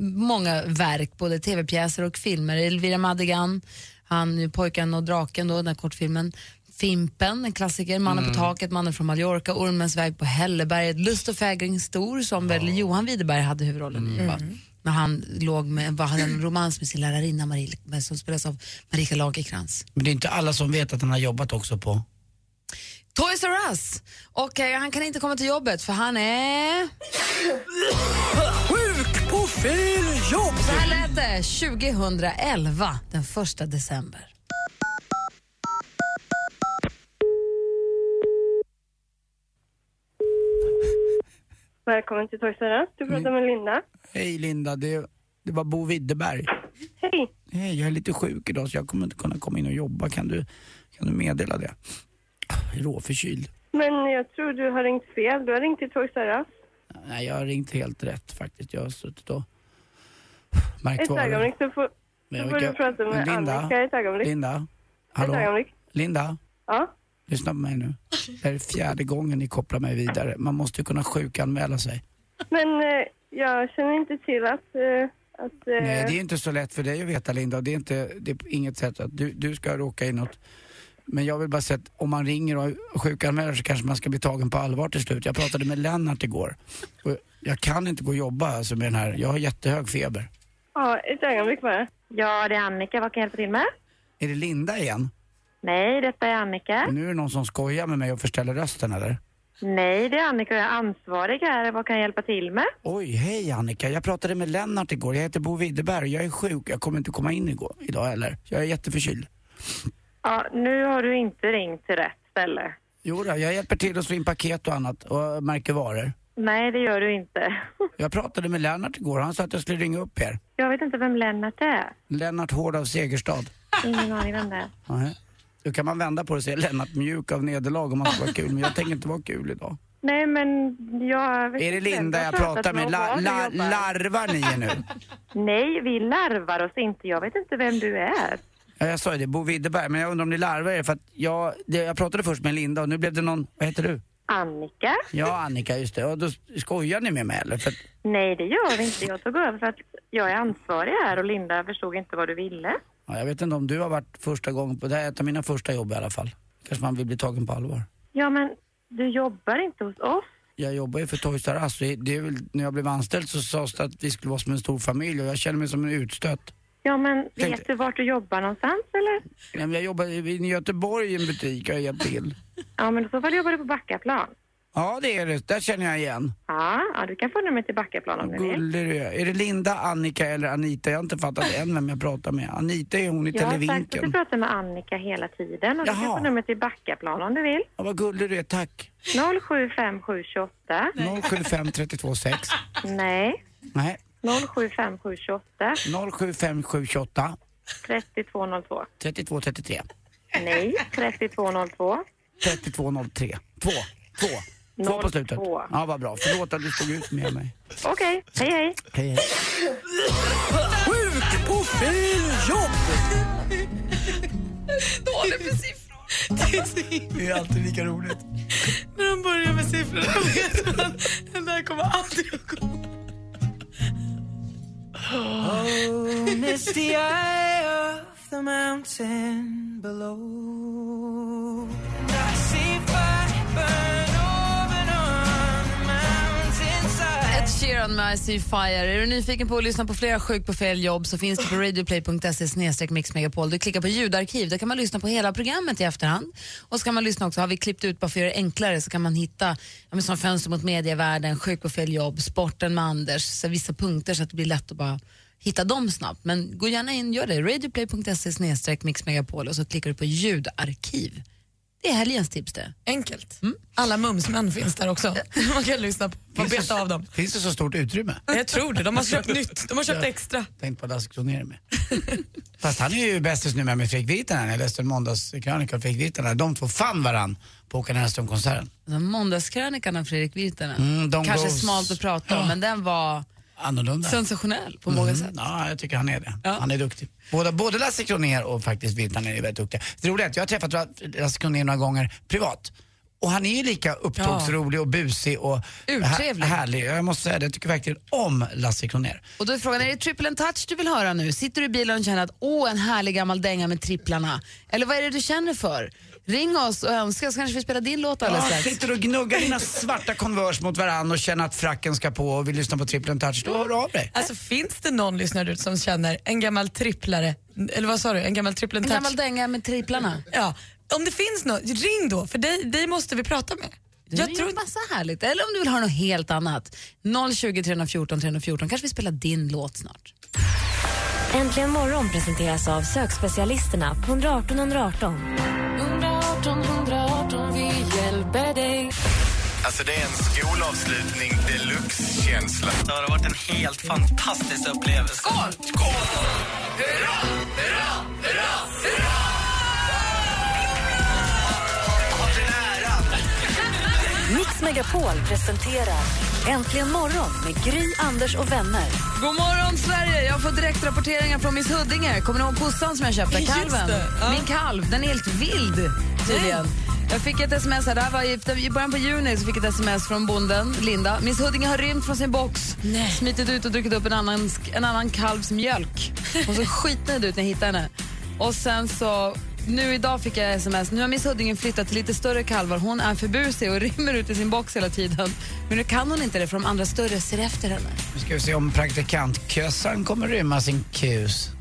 Speaker 7: många verk, både tv-pjäser och filmer. Elvira Madigan, han Pojken och draken, då, den här kortfilmen. Fimpen, en klassiker, Mannen
Speaker 5: Mm.
Speaker 7: på taket, Mannen från Mallorca, Ormens väg på Hälleberget, Lust och fägring stor som väl Johan Widerberg hade huvudrollen i. Va? När han låg med, var, hade en romans med sin lärarinna Marie, som spelas av Marika Lagercrantz.
Speaker 5: Men det är inte alla som vet att han har jobbat också på...
Speaker 7: Toys R Us! Och eh, han kan inte komma till jobbet för han är...
Speaker 1: Sjuk på fel jobb!
Speaker 7: Så här lät det 2011, den första december.
Speaker 17: Välkommen till Toys R Us. Du pratar med Linda.
Speaker 5: Hej Linda, det, det var Bo Widerberg.
Speaker 17: Hej.
Speaker 5: Hej, jag är lite sjuk idag så jag kommer inte kunna komma in och jobba. Kan du, kan du meddela det? Jag är råförkyld.
Speaker 17: Men jag tror du har ringt fel. Du har ringt till Toys R Us.
Speaker 5: Nej, jag har ringt helt rätt faktiskt. Jag har suttit och märkt
Speaker 17: Ett
Speaker 5: varor.
Speaker 17: ögonblick så får, så får du prata med
Speaker 5: Linda,
Speaker 17: Annika ett ögonblick.
Speaker 5: Linda,
Speaker 17: Ett
Speaker 5: hallå?
Speaker 17: ögonblick.
Speaker 5: Linda,
Speaker 17: Ja.
Speaker 5: Lyssna på mig nu. Det här är fjärde gången ni kopplar mig vidare. Man måste ju kunna sjukanmäla sig.
Speaker 17: Men eh, jag känner inte till att... Eh, att eh,
Speaker 5: Nej, det är inte så lätt för dig att veta Linda. Det är, inte, det är på inget sätt att du, du ska råka i något. Men jag vill bara säga att om man ringer och sjukanmäler så kanske man ska bli tagen på allvar till slut. Jag pratade med Lennart igår. Och jag kan inte gå och jobba alltså med den här. Jag har jättehög feber.
Speaker 17: Ja, ett ögonblick bara. Ja, det är Annika. Vad kan jag hjälpa till med?
Speaker 5: Är det Linda igen?
Speaker 17: Nej, detta är Annika.
Speaker 5: Nu är det någon som skojar med mig och förställer rösten eller?
Speaker 17: Nej, det är Annika. Jag är ansvarig här. Vad kan jag hjälpa till med?
Speaker 5: Oj, hej Annika. Jag pratade med Lennart igår. Jag heter Bo Widerberg och jag är sjuk. Jag kommer inte komma in igår, idag heller. Jag är jätteförkyld.
Speaker 17: Ja, nu har du inte ringt till rätt ställe.
Speaker 5: Jo då, jag hjälper till att slå in paket och annat och märker varor.
Speaker 17: Nej, det gör du inte.
Speaker 5: Jag pratade med Lennart igår. Han sa att jag skulle ringa upp er.
Speaker 17: Jag vet inte vem Lennart är.
Speaker 5: Lennart Hård av Segerstad.
Speaker 17: Ingen aning vem det är.
Speaker 5: Då kan man vända på det och säga Lennart mjuk av nederlag om man ska vara kul. Men jag tänker inte vara kul idag.
Speaker 17: Nej, men jag
Speaker 5: Är det Linda jag pratar med? La, la, larvar ni er nu?
Speaker 17: Nej, vi larvar oss inte. Jag vet inte vem du är.
Speaker 5: Ja, jag sa ju det, Bo Widerberg. Men jag undrar om ni larvar er för att jag, det, jag pratade först med Linda och nu blev det någon, vad heter du?
Speaker 17: Annika?
Speaker 5: Ja, Annika, just det. Och då skojar ni med mig eller? För
Speaker 17: Nej, det gör vi inte. Jag tog över för att jag är ansvarig här och Linda förstod inte vad du ville.
Speaker 5: Ja, jag vet inte om du har varit första gången på, det här är ett av mina första jobb i alla fall. Kanske man vill bli tagen på allvar.
Speaker 17: Ja, men du jobbar inte hos oss.
Speaker 5: Jag jobbar ju för Toys R Us och det är väl, när jag blev anställd så sades det att vi skulle vara som en stor familj och jag känner mig som en utstött.
Speaker 17: Ja, men
Speaker 5: Tänkte-
Speaker 17: vet du vart du jobbar någonstans eller?
Speaker 5: Ja, men Jag jobbar i Göteborg i en butik, jag har hjälpt till.
Speaker 17: Ja, men i så fall jobbar du på Backaplan.
Speaker 5: Ja, det är det. Där känner jag igen.
Speaker 17: Ja, ja du kan få nummer till Backaplan om du vill.
Speaker 5: Gullig du är. Är det Linda, Annika eller Anita? Jag har inte fattat än vem jag pratar med. Anita är hon i
Speaker 17: Jag har sagt att du
Speaker 5: Televinken.
Speaker 17: pratar med Annika hela tiden och du kan
Speaker 5: Jaha.
Speaker 17: få nummer till Backaplan om du vill.
Speaker 5: Ja, vad gullig du är, tack.
Speaker 17: 075728.
Speaker 5: 075 32 6.
Speaker 17: Nej.
Speaker 5: Nej.
Speaker 17: 075728
Speaker 5: 075 728
Speaker 17: 3202.
Speaker 5: 32 33.
Speaker 17: Nej, 3202.
Speaker 5: 3203. Två. Två. Två på slutet.
Speaker 17: 02.
Speaker 5: Ja, vad bra. Förlåt att du stod ut med mig.
Speaker 17: Okej, hej hej.
Speaker 5: Hej, hej.
Speaker 1: Sjuk på fel jobb!
Speaker 6: Dålig på siffror. Det är så
Speaker 5: Det är alltid lika roligt.
Speaker 6: När de börjar med siffrorna vet man den där kommer aldrig att gå.
Speaker 18: Oh, misty eye of the mountain below.
Speaker 7: Sheeran med I see fire. Är du nyfiken på att lyssna på flera Sjuk på fel jobb så finns det på radioplay.se-mixmegapol. Du klickar på ljudarkiv, där kan man lyssna på hela programmet i efterhand. Och så kan man lyssna också, har vi klippt ut bara för att göra det enklare så kan man hitta ja, men som Fönster mot medievärlden, Sjuk på fel jobb, Sporten med Anders, så vissa punkter så att det blir lätt att bara hitta dem snabbt. Men gå gärna in, gör det, radioplay.se-mixmegapol och så klickar du på ljudarkiv. Det är helgens tips det.
Speaker 6: Enkelt. Alla mumsmän finns där också. Man kan lyssna på och
Speaker 5: Finns
Speaker 6: beta
Speaker 5: det-
Speaker 6: av dem.
Speaker 5: Finns det så stort utrymme?
Speaker 6: Jag tror det. De har köpt nytt. De har köpt extra.
Speaker 5: Tänkt på Lasse Kronér med. Fast han är ju bästis nu med, Fredrik Virtanen. Jag läste en måndagskrönika av Fredrik Virtanen. De två fann varann på Håkan Hellström-konserten.
Speaker 7: Måndagskrönikan av Fredrik Virtanen.
Speaker 5: Mm,
Speaker 7: Kanske
Speaker 5: goes-
Speaker 7: smalt att prata om,
Speaker 5: Ja.
Speaker 7: men den var
Speaker 5: Annorlunda.
Speaker 7: sensationell på många
Speaker 5: Mm,
Speaker 7: sätt.
Speaker 5: Ja, jag tycker han är det. Han är duktig. Både, både Lasse Kronér och faktiskt Virtanen är väldigt duktiga. Det roliga är att jag har träffat Lasse Kronér några gånger privat. Och han är ju lika upptågsrolig och busig och
Speaker 7: Urtrevlig.
Speaker 5: här, härlig. Jag måste säga det, jag tycker verkligen om Lasse Kronér.
Speaker 7: Och då är frågan, är det triple and touch du vill höra nu? Sitter du i bilen och känner att åh, en härlig gammal dänga med tripplarna? Eller vad är det du känner för? Ring oss och önska så kanske vi spelar din låt alldeles
Speaker 5: Ja,
Speaker 7: strax.
Speaker 5: sitter och gnuggar dina svarta Converse mot varann och känner att fracken ska på och vill lyssna på trippeln touch, då hör du av dig.
Speaker 6: Alltså finns det någon lyssnare som känner en gammal tripplare, eller vad sa du, en gammal trippel
Speaker 7: En
Speaker 6: touch?
Speaker 7: gammal dänga med tripplarna.
Speaker 6: Ja, om det finns något, ring då, för dig, dig måste vi prata med.
Speaker 7: Jag tror massa härligt. Eller om du vill ha något helt annat. 020 314 314. Kanske vi spelar din låt snart.
Speaker 4: Äntligen morgon presenteras av sökspecialisterna på 118 118.
Speaker 18: 118 118, vi hjälper dig.
Speaker 19: Alltså det är en skolavslutning deluxe-känsla.
Speaker 20: Det har varit en helt fantastisk upplevelse. Skål!
Speaker 18: Skål! Hurra, hurra,
Speaker 4: Mix Megapol presenterar Äntligen morgon med Gry, Anders och vänner.
Speaker 7: God morgon Sverige! Jag får direktrapporteringar från Miss Huddinge. Kommer ni ihåg kossan som jag köpte? Kalven.
Speaker 6: ja.
Speaker 7: Min kalv, den är helt vild tydligen. Jag fick ett sms här, det här var i, i början på juni, så fick jag ett sms från bonden, Linda. Miss Huddinge har rymt från sin box, smitit ut och druckit upp en annan, en annan kalvs mjölk. Hon såg skitnöjd ut när jag hittade henne. Och sen så, nu idag fick jag sms, nu har Miss Huddinge flyttat till lite större kalvar. Hon är för busig och rymmer ut i sin box hela tiden. Men nu kan hon inte det för de andra större ser efter henne.
Speaker 5: Nu ska vi se om praktikantkössan kommer rymma sin kus.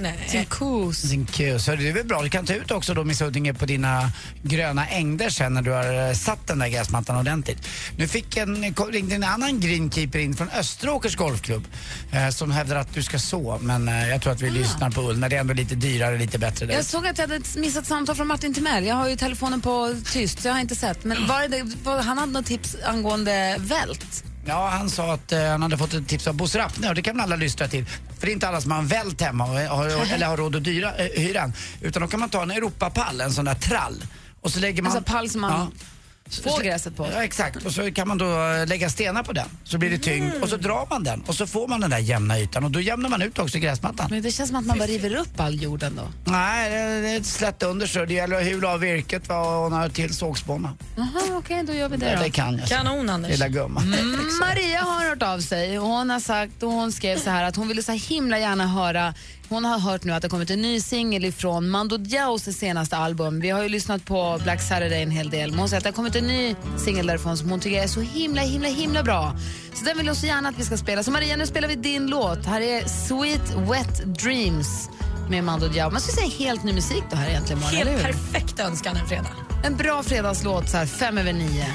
Speaker 6: Nej.
Speaker 7: Sin kus.
Speaker 5: Sin kus. Hörru, det är väl bra. Du kan ta ut också då Miss Huddinge på dina gröna ängder sen när du har eh, satt den där gräsmattan ordentligt. Nu fick en, ringde en annan greenkeeper in från Österåkers golfklubb eh, som hävdar att du ska så, men eh, jag tror att vi lyssnar på Ull när det är ändå lite dyrare, lite bättre där.
Speaker 7: Jag såg att jag hade missat samtal från Martin Timell. Jag har ju telefonen på tyst, så jag har inte sett. Men var det, var, han hade något tips angående vält.
Speaker 5: Ja, han sa att eh, han hade fått ett tips av Bosse Rappne och det kan väl alla lyssna till. För det är inte alla som har en vält hemma och har, eller har råd att dyra, eh, hyra en. Utan då kan man ta en Europapall, en sån där trall. Och så lägger man...
Speaker 7: Alltså pall som man får gräset på.
Speaker 5: Ja, exakt. Och så kan man då eh, lägga stenar på den. Så blir det tyngd. Och så drar man den. Och så får man den där jämna ytan. Och då jämnar man ut också gräsmattan.
Speaker 7: Men det känns som att man bara river upp all jorden då.
Speaker 5: Nej, det är ett slätt under så det gäller att hula av virket va, och har till sågspåna.
Speaker 7: Jaha, okej, då gör vi det då.
Speaker 5: det kan jag.
Speaker 6: Kanon, Anders.
Speaker 5: Lilla gumman.
Speaker 7: Mm, Maria har hört av sig och hon har sagt och hon skrev så här att hon ville så himla gärna höra hon har hört nu att det kommit en ny singel ifrån Mando Diaos senaste album. Vi har ju lyssnat på Black Saturday en hel del. Men hon säger att det har kommit en ny singel därifrån som hon tycker är så himla, himla, himla bra. Så den vill hon så gärna att vi ska spela. Så Maria, nu spelar vi din låt. Här är Sweet Wet Dreams med Mando Diao. Man skulle säga helt ny musik då här egentligen
Speaker 6: Helt perfekt önskan en fredag.
Speaker 7: En bra fredagslåt så här fem över nio.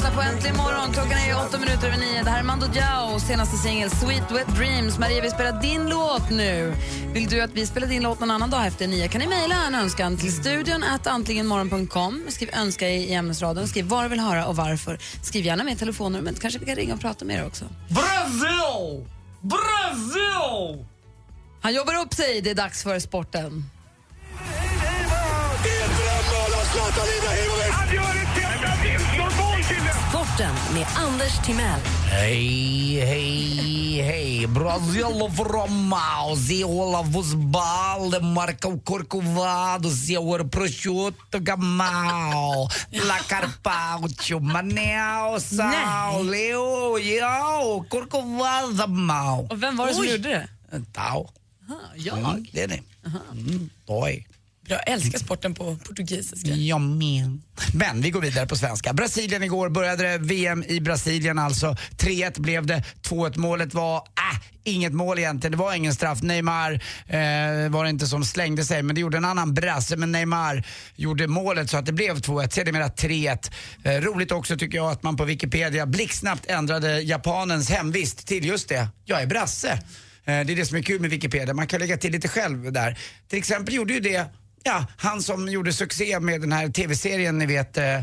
Speaker 7: Lyssnar på Äntligen morgon. Klockan är åtta minuter över nio. Det här är Mando Diao, senaste singel Sweet Wet Dreams. Maria, vi spelar din låt nu. Vill du att vi spelar din låt någon annan dag efter nio kan ni mejla en önskan till studion at antligenmorgon.com. Skriv önska i, i ämnesraden. Skriv vad du vill höra och varför. Skriv gärna med telefonnumret. Kanske vi kan ringa och prata med er också.
Speaker 18: Brasil! Brasil!
Speaker 7: Han jobbar upp sig, det är dags för sporten.
Speaker 4: Sporten med Anders Timell.
Speaker 5: Hej, hej, hej. Brasil from Ziola Vusbal, Marco Corcovado, Zior Prosciutto Gamal, La Carpaccio, Manel, Sal, Leo, Yo, Corcovado Mal.
Speaker 6: Och vem var det som gjorde det?
Speaker 5: Tao.
Speaker 6: jag?
Speaker 5: Mm, det är det. Mm, oj.
Speaker 6: Jag älskar sporten på portugisiska.
Speaker 5: Jag med. Men vi går vidare på svenska. Brasilien igår började det VM i Brasilien alltså. 3-1 blev det. 2-1 målet var, äh, inget mål egentligen. Det var ingen straff. Neymar eh, var det inte som slängde sig, men det gjorde en annan brasse. Men Neymar gjorde målet så att det blev 2-1. Sedermera 3-1. Eh, roligt också tycker jag att man på Wikipedia blixtsnabbt ändrade japanens hemvist till just det. Jag är brasse. Eh, Det är det som är kul med Wikipedia. Man kan lägga till lite själv där. Till exempel gjorde ju det Ja, han som gjorde succé med den här tv-serien ni vet eh,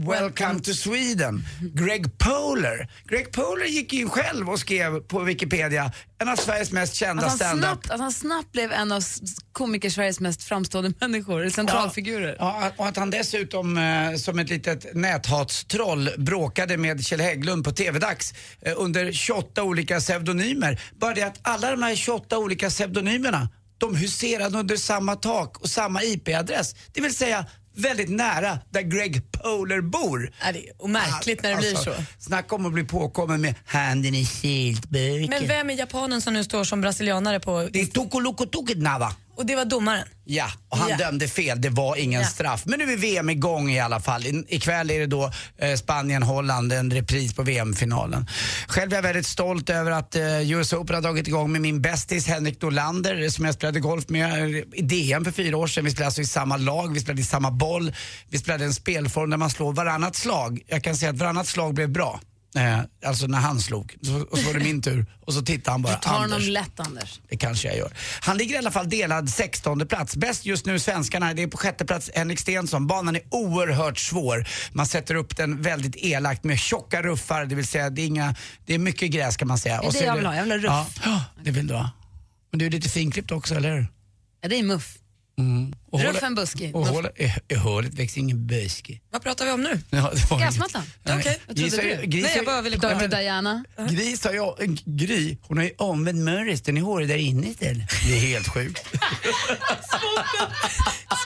Speaker 5: Welcome to Sweden, Greg Poler. Greg Poler gick ju själv och skrev på Wikipedia, en av Sveriges mest kända
Speaker 7: Att han, snabbt, att han snabbt blev en av s- komiker Sveriges mest framstående människor, centralfigurer.
Speaker 5: Ja, och att han dessutom eh, som ett litet näthatstroll bråkade med Kjell Hägglund på TV-dags eh, under 28 olika pseudonymer. Bara det att alla de här 28 olika pseudonymerna, de huserade under samma tak och samma IP-adress. Det vill säga väldigt nära där Greg Poler bor.
Speaker 6: Ja, det är märkligt när det blir så.
Speaker 5: Snacka om att bli påkommen med handen i syltburken.
Speaker 6: Men vem är japanen som nu står som brasilianare på...
Speaker 5: Det är Tokoloko Tokednava.
Speaker 6: Och det var domaren?
Speaker 5: Ja, och han
Speaker 6: Ja.
Speaker 5: dömde fel. Det var ingen
Speaker 6: Ja.
Speaker 5: straff. Men nu är VM igång i alla fall. I, ikväll är det då eh, Spanien-Holland, en repris på VM-finalen. Själv är jag väldigt stolt över att eh, US Open har dragit igång med min bästis Henrik Norlander eh, som jag spelade golf med eh, i DM för fyra år sedan. Vi spelade alltså i samma lag, vi spelade i samma boll. Vi spelade en spelform där man slår varannat slag. Jag kan säga att varannat slag blev bra. Eh, alltså när han slog. Så, och så var det min tur. Och så tittade han bara.
Speaker 7: Du tar honom
Speaker 5: Anders.
Speaker 7: lätt, Anders.
Speaker 5: Det kanske jag gör. Han ligger i alla fall delad 16 plats. Bäst just nu svenskarna, det är på sjätte plats Henrik Stensson. Banan är oerhört svår. Man sätter upp den väldigt elakt med tjocka ruffar, det vill säga det är, inga, det är mycket gräs kan man säga.
Speaker 7: Det är det
Speaker 5: så
Speaker 7: jag vill ha, jag vill ha ruff.
Speaker 5: Ja, det vill du ha. Men du är lite finklippt också, eller hur?
Speaker 7: Ja, det är muff.
Speaker 5: Mm. Och
Speaker 7: Ruff
Speaker 5: hålet-
Speaker 7: en buske.
Speaker 5: Och hålet, i, i hålet växer ingen buske.
Speaker 6: Vad pratar vi om nu?
Speaker 5: Ja,
Speaker 7: Gräsmattan?
Speaker 6: Okej.
Speaker 7: Trodde
Speaker 5: Gris
Speaker 7: du?
Speaker 5: Gris
Speaker 6: Nej,
Speaker 5: har
Speaker 6: jag bara ville kolla.
Speaker 7: Diana?
Speaker 5: Gris har en Gry, hon har ju omvänd mörris, den är hårig där inne istället. Det är helt sjukt.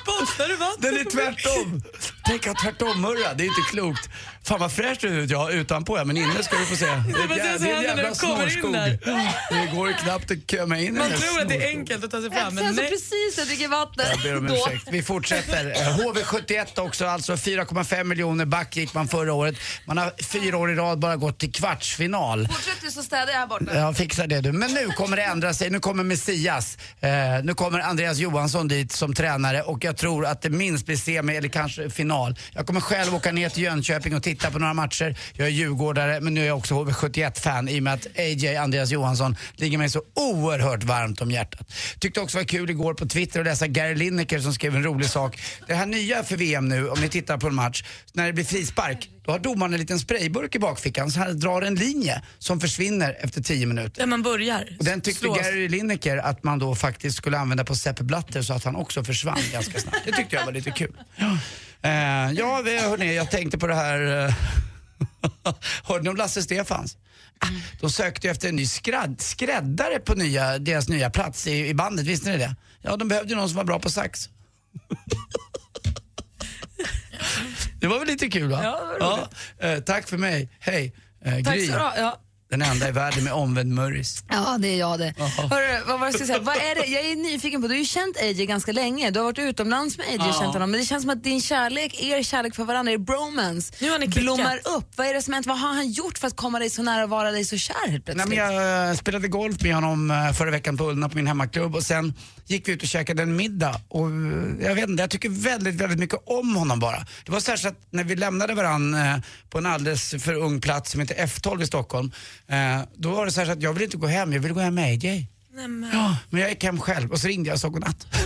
Speaker 6: Spottar du vatten
Speaker 5: Den är tvärtom. Tänk att tvärtom-murra, det är inte klokt. Fan vad fräsch du ser ut, ja utanpå ja, men inne ska du få se. Det är, det är en jävla snårskog. Det går ju knappt att köma in
Speaker 6: Man tror att det är enkelt att ta sig
Speaker 7: Jag
Speaker 6: fram, men
Speaker 7: känns så
Speaker 6: nej.
Speaker 7: precis, jag dricker vatten.
Speaker 5: Jag ber om ursäkt. Vi fortsätter. Eh, HV71 också, alltså 4,5 miljoner back gick man förra året. Man har fyra år i rad bara gått till kvartsfinal.
Speaker 7: Fortsätt du så städar jag här borta.
Speaker 5: Ja, fixa det du. Men nu kommer det ändra sig. Nu kommer Messias. Eh, nu kommer Andreas Johansson dit som tränare och jag tror att det minst blir semi eller kanske final. Jag kommer själv åka ner till Jönköping och titta på några matcher. Jag är djurgårdare men nu är jag också HV71-fan i och med att AJ Andreas Johansson ligger mig så oerhört varmt om hjärtat. Tyckte också var kul igår på Twitter att läsa Gary Lineker som skrev en rolig sak. Det här nya för VM nu, om ni tittar på en match, när det blir frispark, då har domaren en liten sprayburk i bakfickan så han drar en linje som försvinner efter 10 minuter.
Speaker 6: Där man börjar.
Speaker 5: Och den tyckte
Speaker 6: slås.
Speaker 5: Gary Lineker att man då faktiskt skulle använda på Sepp Blatter så att han också försvann ganska snabbt. Det tyckte jag var lite kul. Ja, eh, ja hörni, jag tänkte på det här... Eh, hörde ni om Lasse Stefans? Ah, De sökte ju efter en ny skradd, skräddare på nya, deras nya plats i, i bandet, visste ni det? Ja, de behövde ju någon som var bra på sax. Det var väl lite kul va?
Speaker 7: Ja, det var
Speaker 5: ja, eh, Tack för mig, hej. Eh,
Speaker 7: Tack
Speaker 5: Gry,
Speaker 7: så du ha. Ja.
Speaker 5: Den enda i världen med omvänd murris.
Speaker 7: Ja, det är jag det. Hörru, vad var det jag säga? Vad är det? Jag är nyfiken på, du har ju känt AJ ganska länge. Du har varit utomlands med AJ och känt honom. Men det känns som att din kärlek, er kärlek för varandra, er bromance,
Speaker 6: Nu har ni klickat.
Speaker 7: blommar upp. Vad är det som hänt? Vad har han gjort för att komma dig så nära och vara dig så kär helt
Speaker 5: Nej,
Speaker 7: plötsligt?
Speaker 5: men jag eh, spelade golf med honom eh, förra veckan på Ullna på min hemmaklubb och sen gick vi ut och käkade en middag och eh, jag vet inte, jag tycker väldigt, väldigt mycket om honom bara. Det var särskilt att när vi lämnade varann eh, på en alldeles för ung plats som heter F12 i Stockholm, eh, då var det särskilt att jag vill inte gå hem, jag vill gå hem med AJ. Ja, men jag gick hem själv och så ringde jag och sa godnatt.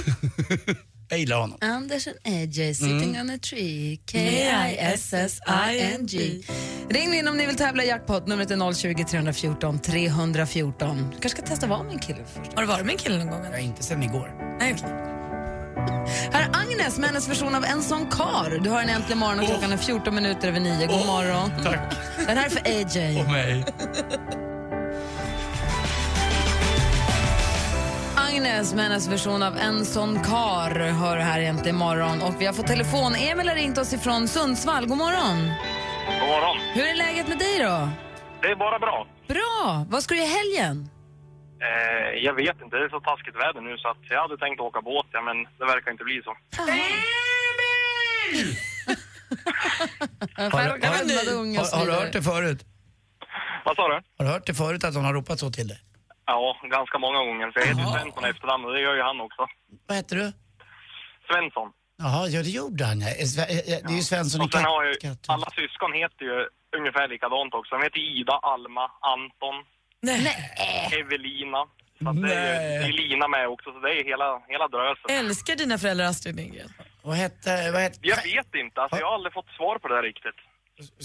Speaker 5: Jag gillar honom.
Speaker 7: Anders and AJ sitting
Speaker 5: Mm.
Speaker 7: on a tree. K-I-S-S-I-N-G. Ring in om ni vill tävla i jackpot. Numret är 020 314 314. Du kanske ska testa vara med en kille först.
Speaker 6: Har du varit med en kille någon gång?
Speaker 5: Jag inte sen igår.
Speaker 6: Nej, okej.
Speaker 7: Här är Agnes med hennes version av En sån kar. Du har en äntligen morgon och klockan är 14 minuter över 9. God morgon.
Speaker 5: Tack.
Speaker 7: Den här är för AJ.
Speaker 5: Och mig.
Speaker 7: Agnes med hennes version av En sån kar hör här äntligen morgon. Och vi har fått telefon. Emil har ringt oss ifrån Sundsvall. God morgon.
Speaker 10: God morgon.
Speaker 7: Hur är läget med dig då?
Speaker 10: Det är bara bra.
Speaker 7: Bra. Vad ska du i helgen?
Speaker 10: Eh, jag vet inte, det är så taskigt väder nu så att jag hade tänkt åka båt, ja, men det verkar inte bli så.
Speaker 5: Har, har, har, har du hört det förut?
Speaker 10: Vad sa du?
Speaker 5: Har du hört det förut att hon har ropat så till dig?
Speaker 10: Ja, ganska många gånger. För jag heter Svensson i efternamn och det gör ju han också.
Speaker 5: Vad heter du?
Speaker 10: Svensson.
Speaker 5: Jaha, ja det gjorde han ja. Eh, eh, Det är ju Svensson i
Speaker 10: Och sen har ju,
Speaker 5: katt.
Speaker 10: alla syskon heter ju ungefär likadant också. De heter Ida, Alma, Anton, Evelina. Så det, är det är Lina med också, så det är hela, hela drösen.
Speaker 6: Älskar dina föräldrar Astrid Lindgren?
Speaker 5: Vad hette... Vad hette
Speaker 10: Jag vet inte, alltså jag har aldrig fått svar på det där riktigt.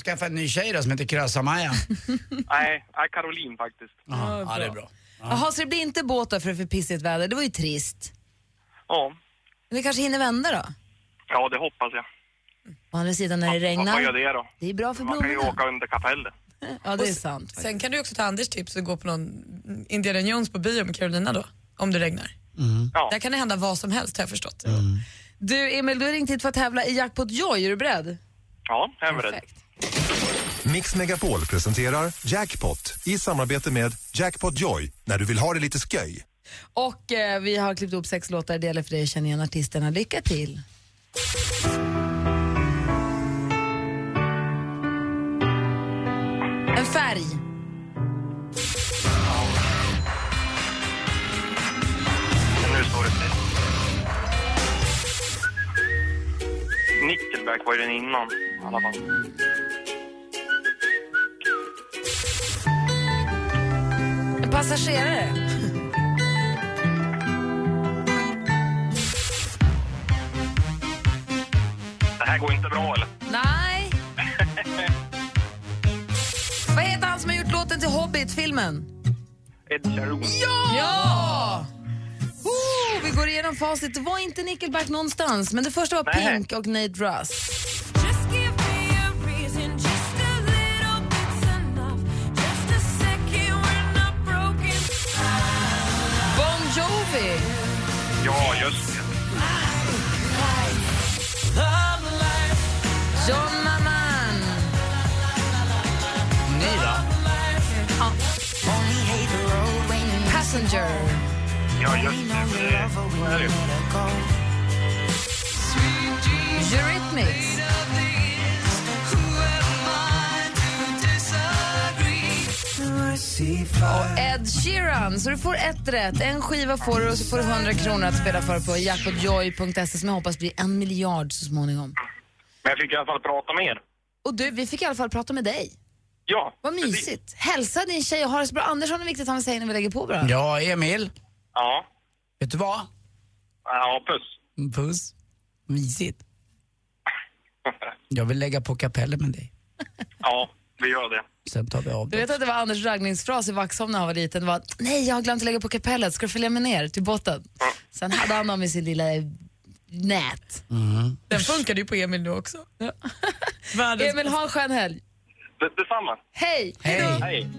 Speaker 5: skaffa en ny tjej då som heter Krösa-Maja.
Speaker 10: Nej, nej, Caroline faktiskt.
Speaker 5: Jaha, ja, det är bra.
Speaker 7: Jaha, så det blir inte båt då för det är för pissigt väder. Det var ju trist.
Speaker 10: Ja,
Speaker 7: Men det kanske hinner vända då?
Speaker 10: ja det hoppas jag.
Speaker 7: Å andra sidan när det regnar.
Speaker 10: Vad gör det då?
Speaker 7: Det är bra för
Speaker 10: Man kan ju
Speaker 7: blommorna.
Speaker 10: åka under kapellet.
Speaker 7: Ja, det är sant.
Speaker 6: Sen kan du också ta Anders tips och gå på någon Indiana Jones på bio med Carolina då, om det regnar. Där kan det hända vad som helst har jag förstått.
Speaker 7: Du Emil, du har ringt hit för att tävla i Jackpot Joy. Är du beredd?
Speaker 10: Ja, jag är beredd.
Speaker 21: Mix Megapol presenterar Jackpot i samarbete med Jackpot Joy när du vill ha det lite sköj.
Speaker 7: Och eh, vi har klippt ihop sex låtar. Det gäller för dig att känna igen artisterna. Lycka till! En färg.
Speaker 10: Nu står det still. Nickelback var ju den innan i alla fall.
Speaker 7: En passagerare.
Speaker 10: Det här går inte bra eller?
Speaker 7: Nej. Låten till Hobbit-filmen?
Speaker 10: Ed Sheeran.
Speaker 7: Ja! ja! Oh, vi går igenom facit. Det var inte Nickelback någonstans, men det första var
Speaker 10: Nej.
Speaker 7: Pink och Nate Russ. Bon Jovi.
Speaker 10: Ja, just det.
Speaker 7: John Passenger.
Speaker 10: Ja, just det. Så är det.
Speaker 7: Eurythmics. Och Ed Sheeran. Så du får ett rätt. En skiva får du och så får du 100 kronor att spela för på jackpotjoy.se som jag hoppas blir en miljard så småningom.
Speaker 10: Men jag fick i alla fall prata med er.
Speaker 7: Och du, vi fick i alla fall prata med dig.
Speaker 10: Ja,
Speaker 7: Vad mysigt. Hälsa din tjej och ha det så bra. Anders har något viktigt han vill säga innan vi lägger på bara.
Speaker 5: Ja, Emil.
Speaker 10: Ja.
Speaker 5: Vet du vad?
Speaker 10: Ja, puss.
Speaker 5: Puss. Mysigt. Jag vill lägga på kapellen med dig.
Speaker 10: Ja, vi gör det.
Speaker 5: Sen tar vi av
Speaker 7: Du
Speaker 5: det.
Speaker 7: vet att det var Anders raggningsfras i Vaxholm när han var liten. Det var nej, jag har glömt att lägga på kapellet. Ska du följa med ner till botten? Sen hade han dem i sin lilla nät.
Speaker 6: Den funkade ju på Emil nu också. Världens
Speaker 7: Emil, ha en skön helg.
Speaker 10: Det, detsamma.
Speaker 7: Hej!
Speaker 5: Hej.
Speaker 10: Hej.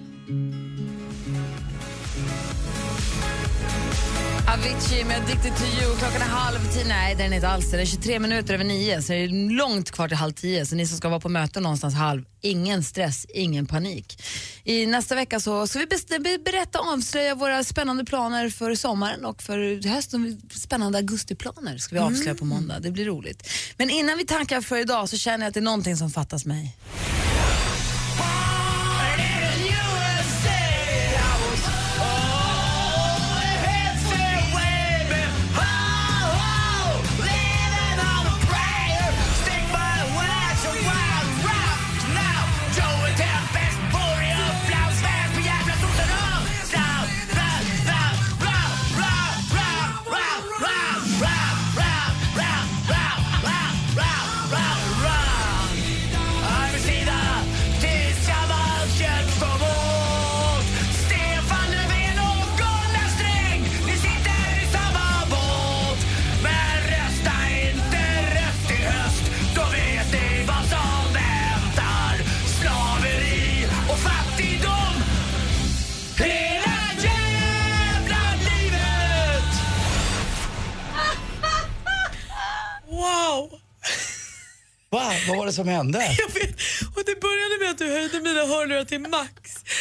Speaker 7: Avicii med Addicted to you. Klockan är halv tio. Nej, den är inte alls. Den är 23 minuter över nio, så det är långt kvar till halv tio. Så ni som ska vara på möte någonstans halv, ingen stress, ingen panik. I nästa vecka så ska vi berätta och avslöja våra spännande planer för sommaren och för hösten. Spännande augustiplaner ska vi avslöja på måndag. Det blir roligt. Men innan vi tackar för idag så känner jag att det är någonting som fattas mig.
Speaker 5: Vad var det som hände?
Speaker 6: Jag vet. Och det började med att du höjde mina hörlurar till max.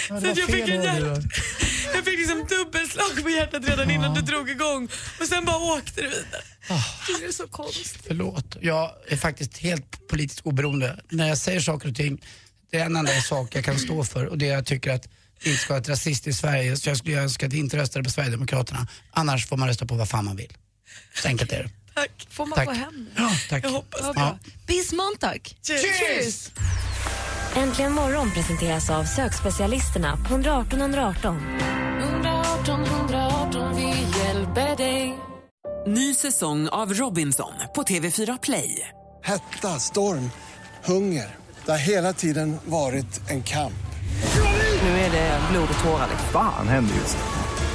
Speaker 5: Ja,
Speaker 6: så jag fick en hjärt... Jag fick liksom dubbelslag på hjärtat redan innan du drog igång och sen bara åkte det vidare. Det är så konstigt.
Speaker 5: Förlåt. Jag är faktiskt helt politiskt oberoende. När jag säger saker och ting, det är en enda sak jag kan stå för och det jag tycker att vi inte ska ha ett rasist i Sverige. Så jag skulle önska att vi inte röstade på Sverigedemokraterna. Annars får man rösta på vad fan man vill. Så enkelt är det.
Speaker 6: Tack.
Speaker 7: Får man
Speaker 5: Tack.
Speaker 7: gå hem nu?
Speaker 5: Ja, tack.
Speaker 6: Jag hoppas
Speaker 7: Vad
Speaker 6: det.
Speaker 7: bra. Bis Montag!
Speaker 6: Cheers!
Speaker 4: Äntligen morgon presenteras av sökspecialisterna på 118 118.
Speaker 18: 118 118, vi hjälper dig.
Speaker 1: Ny säsong av Robinson på TV4 Play.
Speaker 2: Hetta, storm, hunger. Det har hela tiden varit en kamp.
Speaker 1: Nu är det blod och tårar.
Speaker 3: Fan händer just